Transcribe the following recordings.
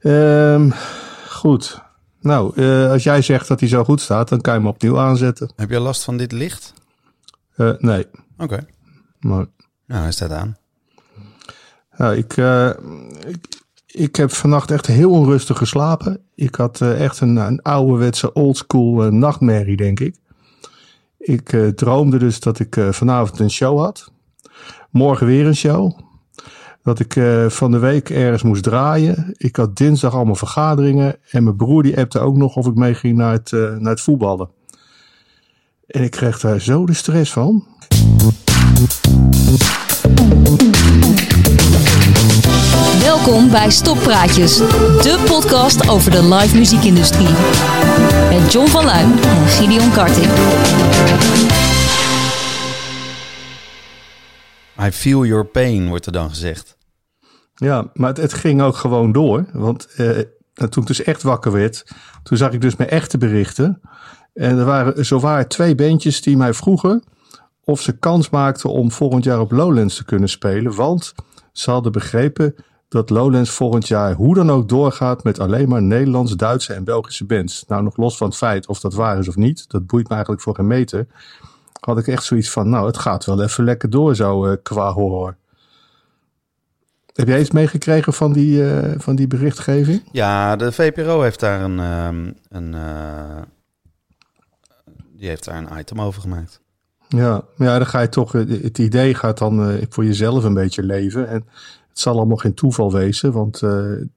Ehm, goed. Nou, eh, als jij zegt dat hij zo goed staat, dan kan je hem opnieuw aanzetten. Heb je last van dit licht? Eh, nee, Oké. maar Nou, hij staat aan. nou, ik, eh, ik, ik heb vannacht echt heel onrustig geslapen. Ik had echt een, een ouderwetse oldschool nachtmerrie, denk ik. Ik droomde dus dat ik vanavond een show had. Morgen weer een show. Dat ik eh, van de week ergens moest draaien. Ik had dinsdag allemaal vergaderingen. En mijn broer die appte ook nog of ik meeging naar het, eh, naar het voetballen. En ik kreeg daar zo de stress van. Welkom bij Stoppraatjes, de podcast over de live muziekindustrie. Met John van Luijn en Gideon Karting. I feel your pain, wordt er dan gezegd. Ja, maar het, het ging ook gewoon door. Want eh, toen ik dus echt wakker werd, toen zag ik dus mijn echte berichten. En er waren zowaar twee bandjes die mij vroegen of ze kans maakten om volgend jaar op Lowlands te kunnen spelen. Want ze hadden begrepen dat Lowlands volgend jaar hoe dan ook doorgaat met alleen maar Nederlands, Duitse en Belgische bands. Nou, nog los van het feit of dat waar is of niet, dat boeit me eigenlijk voor geen meter. Had ik echt zoiets van, nou, het gaat wel even lekker door zo eh, qua horror. Heb jij iets meegekregen van die, eh, van die berichtgeving? Ja, de VPRO heeft daar een, ehm, een eh, die heeft daar een item over gemaakt. Ja, ja dan ga je toch, eh, het idee gaat dan voor jezelf een beetje leven. En het zal allemaal geen toeval wezen, want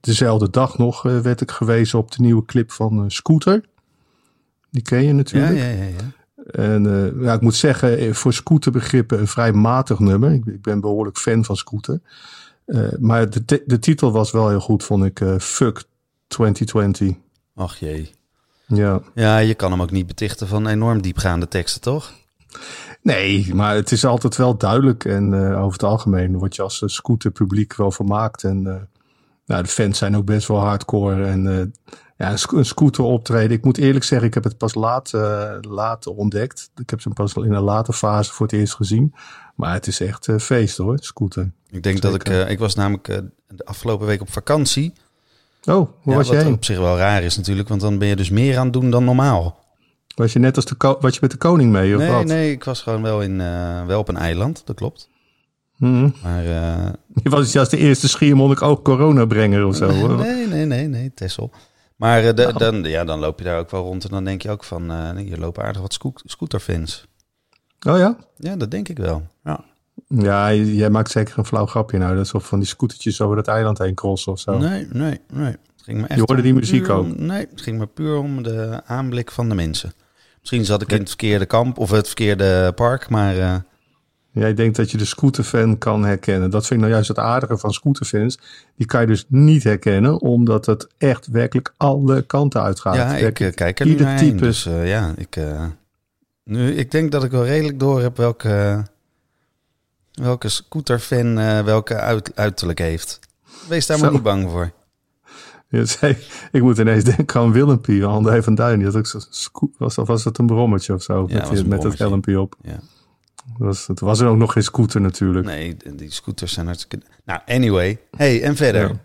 dezelfde dag nog werd ik gewezen op de nieuwe clip van Scooter. Die ken je natuurlijk. ja, ja, ja. En ja, ik moet zeggen, voor scooterbegrippen een vrij matig nummer. Ik, ik ben behoorlijk fan van scooter. Eh, maar de, de titel was wel heel goed, vond ik. eh, Fuck 2020. Ach jee. Ja. Ja, je kan hem ook niet betichten van enorm diepgaande teksten, toch? Nee, maar het is altijd wel duidelijk. En eh, over het algemeen word je als eh, scooterpubliek wel vermaakt. En nou, de fans zijn ook best wel hardcore. En ja, een, sco- een scooter optreden. Ik moet eerlijk zeggen, ik heb het pas laat, eh, laat ontdekt. Ik heb ze pas in een late fase voor het eerst gezien. Maar het is echt eh, feest hoor, scooter. Ik denk dat ik... Eh, ik was namelijk de afgelopen week op vakantie. Oh, hoe Ja, was wat jij? op zich wel raar is natuurlijk, want dan ben je dus meer aan het doen dan normaal. Was je net als de, was je met de koning mee of Nee, wat? nee, ik was gewoon wel, in, wel op een eiland, dat klopt. Mhm. Maar Je was juist de eerste schiermonnik ook coronabrenger of zo. hoor. nee, nee, nee, nee, Tessel. Maar eh, de- dan, ja, dan loop je daar ook wel rond en dan denk je ook van, eh hier lopen aardig wat scoot- scooterfans. Oh ja? Ja, dat denk ik wel. Ja. Ja, jij maakt zeker een flauw grapje nou. Dat is of van die scootertjes over dat eiland heen crossen of zo. Nee, nee, nee. Het ging me echt Je hoorde die muziek ook? nee, het ging me puur om de aanblik van de mensen. Misschien zat ik in het verkeerde kamp of het verkeerde park, maar eh, Jij denkt dat je de scooterfan kan herkennen. Dat vind ik nou juist het aardige van scooterfans. Die kan je dus niet herkennen, omdat het echt werkelijk alle kanten uitgaat. ja, ik Werkelijk eh, kijk er ieder type. Dus eh, ja, ik, eh, nu, ik denk dat ik wel redelijk door heb welke, welke scooterfan eh, welke uit, uiterlijk heeft. Wees daar maar niet bang voor. Ja, zei- ik moet ineens denken aan Willempie, André van Duin. Die had ook zo'n sco- was, dat, was dat een brommetje of zo? Ja, met met het helmpje op. Ja. Dat was, het was er ook nog geen scooter natuurlijk. Nee, die scooters zijn hartstikke... Nou, anyway. Hey, en verder? Ja.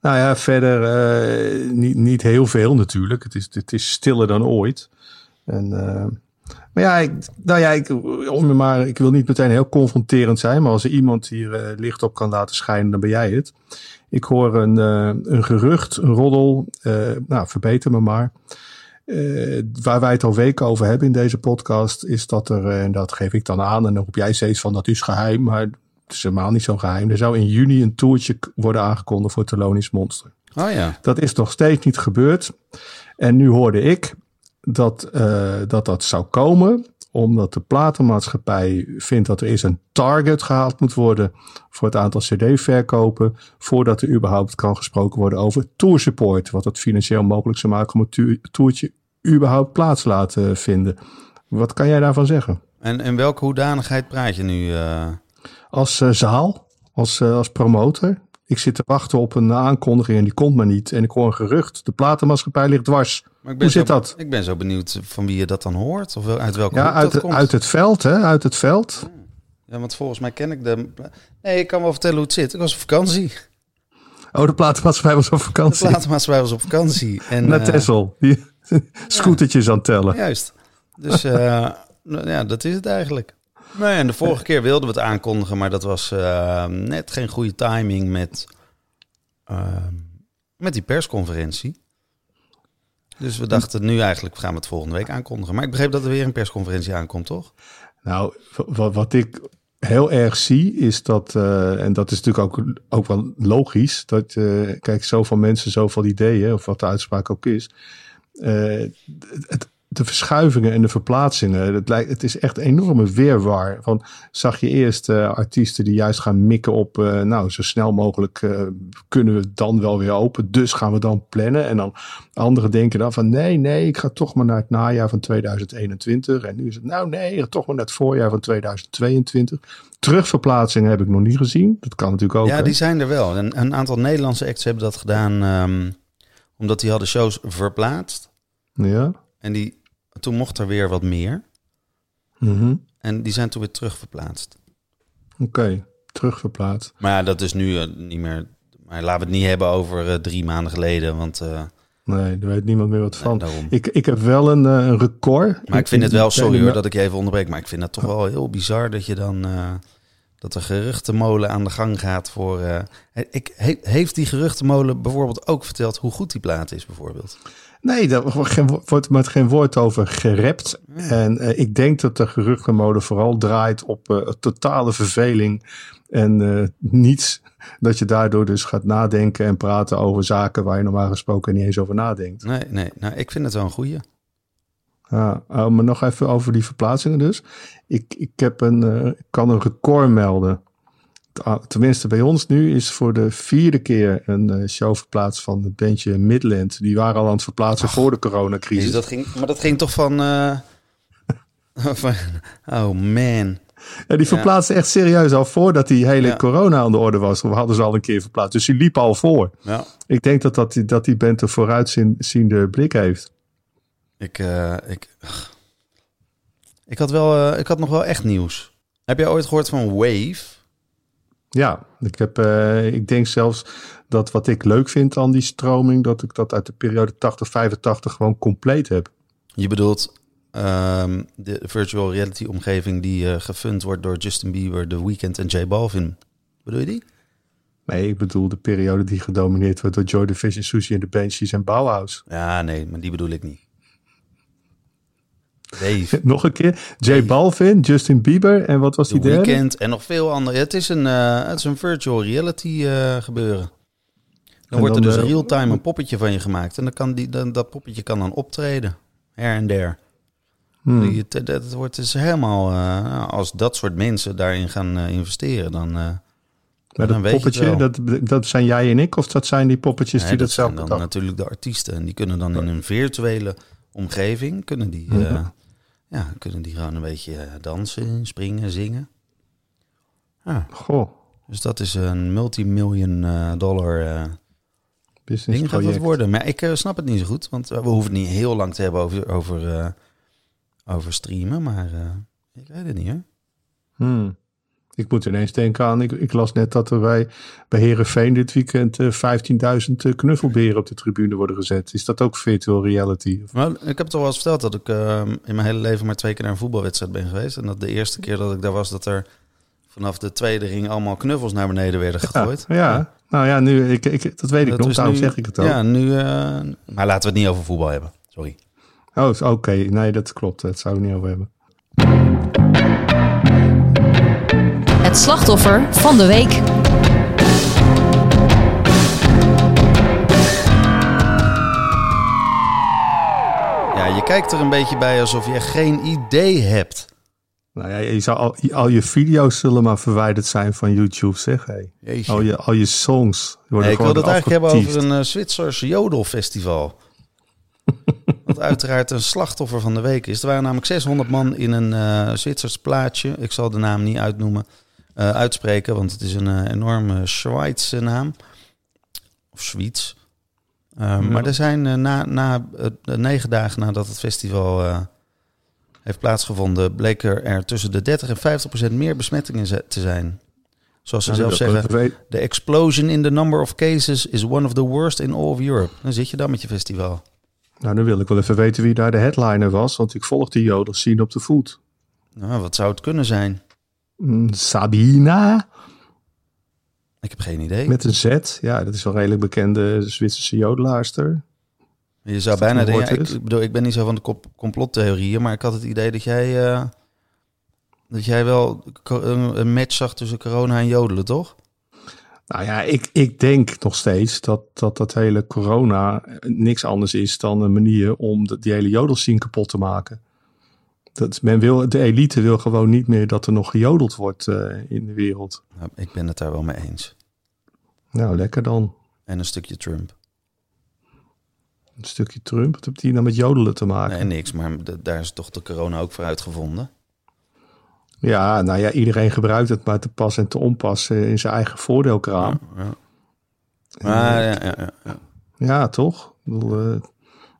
Nou ja, verder eh, niet, niet heel veel natuurlijk. Het is, het is stiller dan ooit. En, eh, maar ja, ik, nou ja ik, om maar, ik wil niet meteen heel confronterend zijn. Maar als er iemand hier eh, licht op kan laten schijnen, dan ben jij het. Ik hoor een, een gerucht, een roddel. nou, verbeter me maar. Eh, waar wij het al weken over hebben in deze podcast, is dat er, eh, en dat geef ik dan aan, en dan roep jij steeds van dat is geheim, maar het is helemaal niet zo geheim. Er zou in juni een toertje worden aangekondigd voor Thelonious Monster. Oh ja. Dat is nog steeds niet gebeurd. En nu hoorde ik dat eh, dat, dat zou komen, omdat de platenmaatschappij vindt dat er eerst een target gehaald moet worden voor het aantal CD-verkopen, voordat er überhaupt kan gesproken worden over toursupport, wat het financieel mogelijk zou maken om het tu- toertje überhaupt plaats te laten vinden. Wat kan jij daarvan zeggen? En in welke hoedanigheid praat je nu? eh? Als eh, zaal, als, eh, als promotor. Ik zit te wachten op een aankondiging en die komt maar niet. En ik hoor een gerucht. De platenmaatschappij ligt dwars. Maar ik ben Hoe zit zo, dat? Ik ben zo benieuwd van wie je dat dan hoort. Of uit welke Ja, uit, dat komt. uit het veld, hè? Uit het veld. Ja, want volgens mij ken ik de... Nee, ik kan wel vertellen hoe het zit. Ik was op vakantie. Oh, de platenmaatschappij was op De vakantie. platenmaatschappij was op vakantie. En, Naar. Die scootertjes aan het tellen. Juist. Dus eh, nou ja, dat is het eigenlijk. Nou ja, en de vorige keer wilden we het aankondigen, maar dat was eh, net geen goede timing met, eh, met die persconferentie. Dus we dachten nu eigenlijk gaan we het volgende week aankondigen. Maar ik begreep dat er weer een persconferentie aankomt, toch? Nou, wat, wat ik heel erg zie is dat, eh, en dat is natuurlijk ook, ook wel logisch, dat, kijk, zoveel mensen, zoveel ideeën, of wat de uitspraak ook is. Eh, het, de verschuivingen en de verplaatsingen, het, lijkt, het is echt een enorme weerwar. Van, zag je eerst eh, artiesten die juist gaan mikken op, eh, nou, zo snel mogelijk kunnen we dan wel weer open, dus gaan we dan plannen. En dan anderen denken dan van, nee, nee, ik ga toch maar naar het najaar van 2021. En nu is het, nou nee, toch maar naar het voorjaar van 2022. Terugverplaatsingen heb ik nog niet gezien. Dat kan natuurlijk ook. ja, hè? die zijn er wel. En een aantal Nederlandse acts hebben dat gedaan ehm, omdat die hadden shows verplaatst. ja. En die, toen mocht er weer wat meer. Mhm. En die zijn toen weer terugverplaatst. Oké, terugverplaatst. Maar ja, dat is nu eh, niet meer. Maar laten we het niet hebben over eh, drie maanden geleden. Want eh, Nee, daar weet niemand meer wat van. Ik, ik heb wel een, een record. Maar ik vind het wel, sorry hoor dat. dat ik je even onderbreek. Maar ik vind het toch wel heel bizar dat je dan. Dat de geruchtenmolen aan de gang gaat voor. eh, ik, he- heeft die geruchtenmolen bijvoorbeeld ook verteld hoe goed die plaat is, bijvoorbeeld? Nee, daar wordt met geen woord over gerept. En eh, ik denk dat de geruchtenmode vooral draait op eh, totale verveling en niets. Dat je daardoor dus gaat nadenken en praten over zaken waar je normaal gesproken niet eens over nadenkt. Nee, nee. Nou, ik vind het wel een goeie. Ja, oh, maar nog even over die verplaatsingen dus. Ik, ik heb een, eh, kan een record melden. Tenminste, bij ons nu is voor de vierde keer een eh, show verplaatst van het bandje Midland. Die waren al aan het verplaatsen voor de coronacrisis. Dus dat ging, maar dat ging toch van. eh, van oh man. Ja, die verplaatste echt serieus al voordat die hele Ja. corona aan de orde was. We hadden ze al een keer verplaatst. Dus die liep al voor. Ja. Ik denk dat, dat, die, dat die band een vooruitziende blik heeft. Ik, eh, ik, ik, had wel, eh, ik had nog wel echt nieuws. Heb jij ooit gehoord van Wave? Ja, ik, heb, eh, ik denk zelfs dat wat ik leuk vind aan die stroming, dat ik dat uit de periode 80-85 gewoon compleet heb. Je bedoelt ehm, de virtual reality omgeving die eh, gefund wordt door Justin Bieber, The Weeknd en J Balvin. Bedoel je die? Nee, ik bedoel de periode die gedomineerd wordt door Joy Division, Susie en de Banshees en Bauhaus. Ja, nee, maar die bedoel ik niet. Nog een keer, J Balvin, Justin Bieber en wat was The die derde? Weeknd en nog veel andere. Het is een, eh, het is een virtual reality eh, gebeuren. Dan wordt er dus eh, real-time een poppetje van je gemaakt. En dan kan die, dan, dat poppetje kan dan optreden. Her en der. Hmm. Het wordt dus helemaal... eh, als dat soort mensen daarin gaan investeren, dan... Maar dat poppetje, dat, dat zijn jij en ik of dat zijn die poppetjes Nee, die dat, dat zelf zijn dan bedacht? natuurlijk de artiesten. En die kunnen dan in een virtuele omgeving... kunnen die, eh, Mhm. ja, kunnen die gewoon een beetje eh, dansen, springen, zingen. Ja, Goh, dus dat is een multimillion eh, dollar eh business ding gaat dat worden. Maar ik eh, snap het niet zo goed. Want eh, we hoeven het niet heel lang te hebben over, over, eh, over streamen. Maar eh, ik weet het niet hoor. Hmm. Ik moet ineens denken aan, ik, ik las net dat er bij, bij Herenveen dit weekend eh, 15.000 eh, knuffelberen op de tribune worden gezet. Is dat ook virtual reality? Maar ik heb het al wel eens verteld dat ik eh, in mijn hele leven maar twee keer naar een voetbalwedstrijd ben geweest. En dat de eerste keer dat ik daar was, dat er vanaf de tweede ring allemaal knuffels naar beneden werden gegooid. Ja, ja. nou ja, nu, ik, ik, dat weet ik nog, daarom nu- zeg ik het ook. Ja, nu. eh, maar laten we het niet over voetbal hebben. Sorry. Oh, oké, nee, dat klopt, dat zou ik niet over hebben. Het slachtoffer van de week. Ja, je kijkt er een beetje bij alsof je geen idee hebt. Nou ja, je zou al, al je video's zullen maar verwijderd zijn van YouTube, zeg hé. Al je, al je songs worden Nee, ik wil het eigenlijk hebben over een uh, Zwitsers jodelfestival. Wat uiteraard een slachtoffer van de week is. Er waren namelijk 600 man in een eh Zwitsers plaatsje. Ik zal de naam niet uitnoemen, eh, uitspreken, want het is een eh, enorme Zweedse naam. Of Zwiets. Eh, Ja. Maar er zijn na, na negen dagen nadat het festival heeft plaatsgevonden, bleek er, er tussen de 30 en 50 procent meer besmettingen te zijn. Zoals ze Nou, zelf zeggen, the explosion in the number of cases is one of the worst in all of Europe. Dan zit je dan met je festival. Nou, dan wil ik wel even weten wie daar de headliner was. Want ik volg die jodels zien op de voet. Nou, wat zou het kunnen zijn? Mm, Sabina Ik heb geen idee. met een Z. Ja, dat is wel een redelijk bekende Zwitserse jodelaarster. Je zou bijna denken, ja, ik, bedoel, ik ben niet zo van de complottheorieën, maar ik had het idee dat jij, eh, dat jij wel een match zag tussen corona en jodelen, toch? Nou ja, ik, ik denk nog steeds dat, dat dat hele corona niks anders is dan een manier om de, die hele jodelscene kapot te maken. Dat, men wil, de elite wil gewoon niet meer dat er nog gejodeld wordt eh, in de wereld. Nou, ik ben het daar wel mee eens. Nou, lekker dan. En een stukje Trump. Een stukje Trump. Wat heeft die nou met jodelen te maken? Nee, niks, maar de- daar is toch de corona ook voor uitgevonden. Ja, nou ja, iedereen gebruikt het maar te pas en te onpas eh, in zijn eigen voordeelkraam. Ja. Maar ja, ja, ja, ja. Ja, toch? Ik, bedoel, eh,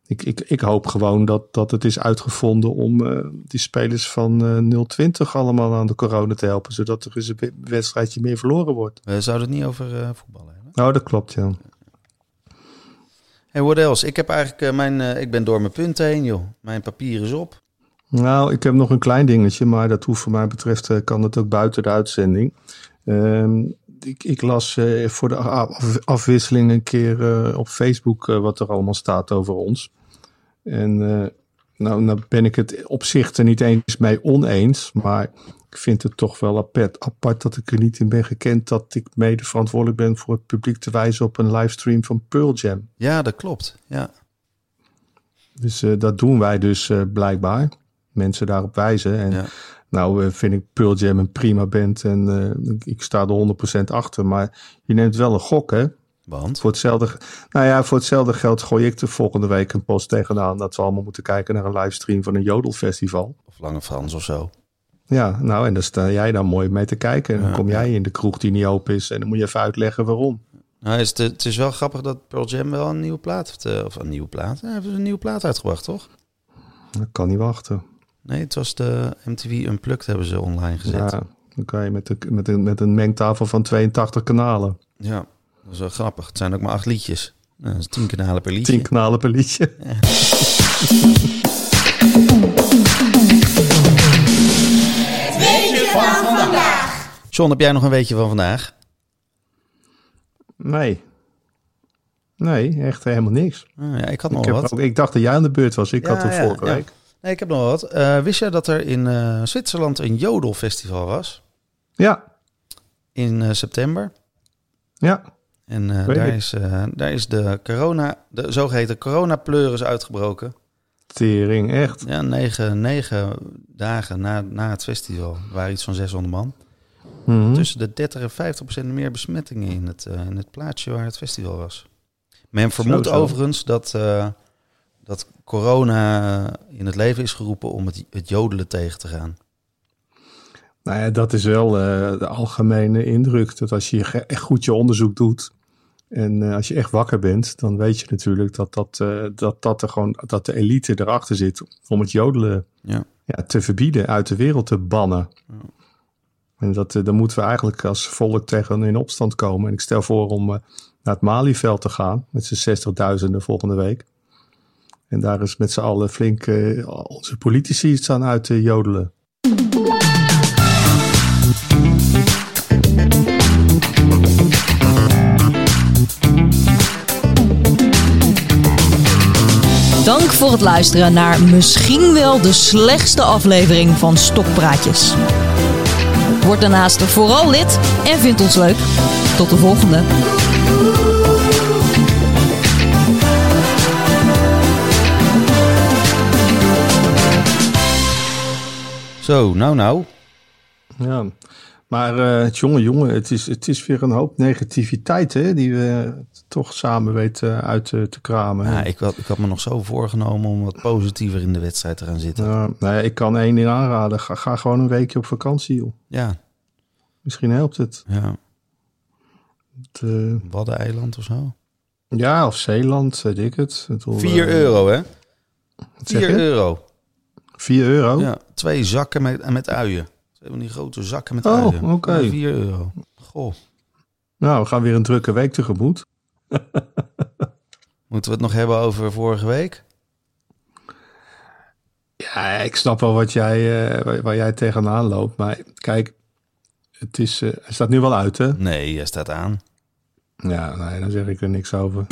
ik, ik, ik hoop gewoon dat, dat het is uitgevonden om eh, die spelers van eh 020 allemaal aan de corona te helpen. Zodat er eens een we- wedstrijdje meer verloren wordt. We zouden het niet over eh, voetballen hebben. Nou, dat klopt, ja. Hey, what else? Ik heb eigenlijk mijn, ik ben door mijn punten heen, joh. Mijn papier is op. Nou, ik heb nog een klein dingetje, maar dat hoeft voor mij betreft, kan het ook buiten de uitzending. Ehm, ik, ik las voor de af- afwisseling een keer op Facebook wat er allemaal staat over ons. En eh, nou, nou ben ik het op zich er niet eens mee oneens, maar ik vind het toch wel apart, apart dat ik er niet in ben gekend dat ik mede verantwoordelijk ben voor het publiek te wijzen op een livestream van Pearl Jam. Ja, dat klopt. Ja. Dus eh, dat doen wij dus eh, blijkbaar. Mensen daarop wijzen. En Ja. nou eh, vind ik Pearl Jam een prima band en ik sta er 100% achter. Maar je neemt wel een gok, hè? Want? Voor hetzelfde, nou ja, voor hetzelfde geld gooi ik er volgende week een post tegenaan dat we allemaal moeten kijken naar een livestream van een jodelfestival. Of Lange Frans of zo. Ja, nou en daar sta jij dan mooi mee te kijken. En dan kom jij in de kroeg die niet open is en dan moet je even uitleggen waarom. Nou, is het, het is wel grappig dat Pearl Jam wel een nieuwe plaat heeft. eh, Of een nieuwe plaat. Ja, hebben ze een nieuwe plaat uitgebracht, toch? Dat kan niet wachten. Nee, het was de MTV Unplugged hebben ze online gezet. Ja, dan kan je met, de, met, een, met een mengtafel van 82 kanalen. Ja, dat is wel grappig. Het zijn ook maar acht liedjes. Nou, dat is tien kanalen per liedje. 10 kanalen per liedje. John, heb jij nog een weetje van vandaag? Nee. Nee, echt helemaal niks. Ah, ja, ik had nog wat. ook, ik dacht dat jij aan de beurt was. Ik Ja, had het ja, vorige ja. week. Nee, ik heb nog wat. Eh, wist jij dat er in eh, Zwitserland een jodelfestival was? Ja, In eh, september. ja. En eh, daar, ik. is, eh, daar is de corona, de zogeheten coronapleuris uitgebroken. Tering, echt. Ja, negen, negen dagen na, na het festival. Waren iets van 600 man. Mhm. Tussen de 30 en 50 procent meer besmettingen in het, eh, in het plaatsje waar het festival was. Men vermoedt Zo, zo. overigens dat, dat corona in het leven is geroepen om het, het jodelen tegen te gaan. Nou ja, dat is wel de algemene indruk. Dat als je echt goed je onderzoek doet. En eh, als je echt wakker bent, dan weet je natuurlijk dat, dat, eh, dat, dat, er gewoon, dat de elite erachter zit om het jodelen Ja. ja, te verbieden, uit de wereld te bannen. En dat, eh, dan moeten we eigenlijk als volk tegen in opstand komen. En ik stel voor om naar het Malieveld te gaan met z'n 60.000 volgende week. En daar is met z'n allen flink onze politici staan uit te jodelen. Dank voor het luisteren naar misschien wel de slechtste aflevering van Stokpraatjes. Word daarnaast vooral lid en vind ons leuk. Tot de volgende. Zo, nou nou. Ja, maar eh jongen, jongen, het is, het is weer een hoop negativiteit hè, die we toch samen weten uit te, te kramen. Ja, ik, had, ik had me nog zo voorgenomen om wat positiever in de wedstrijd te gaan zitten. Ja, nou ja, ik kan één ding aanraden. Ga, ga gewoon een weekje op vakantie, joh. Ja, Misschien helpt het. ja. Het, eh, Waddeneiland of zo. ja, of Zeeland, weet ik het. Bedoel, 4 eh, euro, hè? wat zeg 4 je? euro. 4 euro? Ja, twee zakken met, met uien. Van die grote zakken met Oh, uien. oké. Ja, 4 euro. Goh, Nou, we gaan weer een drukke week tegemoet. moeten we het nog hebben over vorige week? Ja, ik snap wel wat jij, waar, waar jij tegenaan loopt. Maar kijk, het is, eh, hij staat nu wel uit, hè? Nee, hij staat aan. Ja, nee, dan zeg ik er niks over.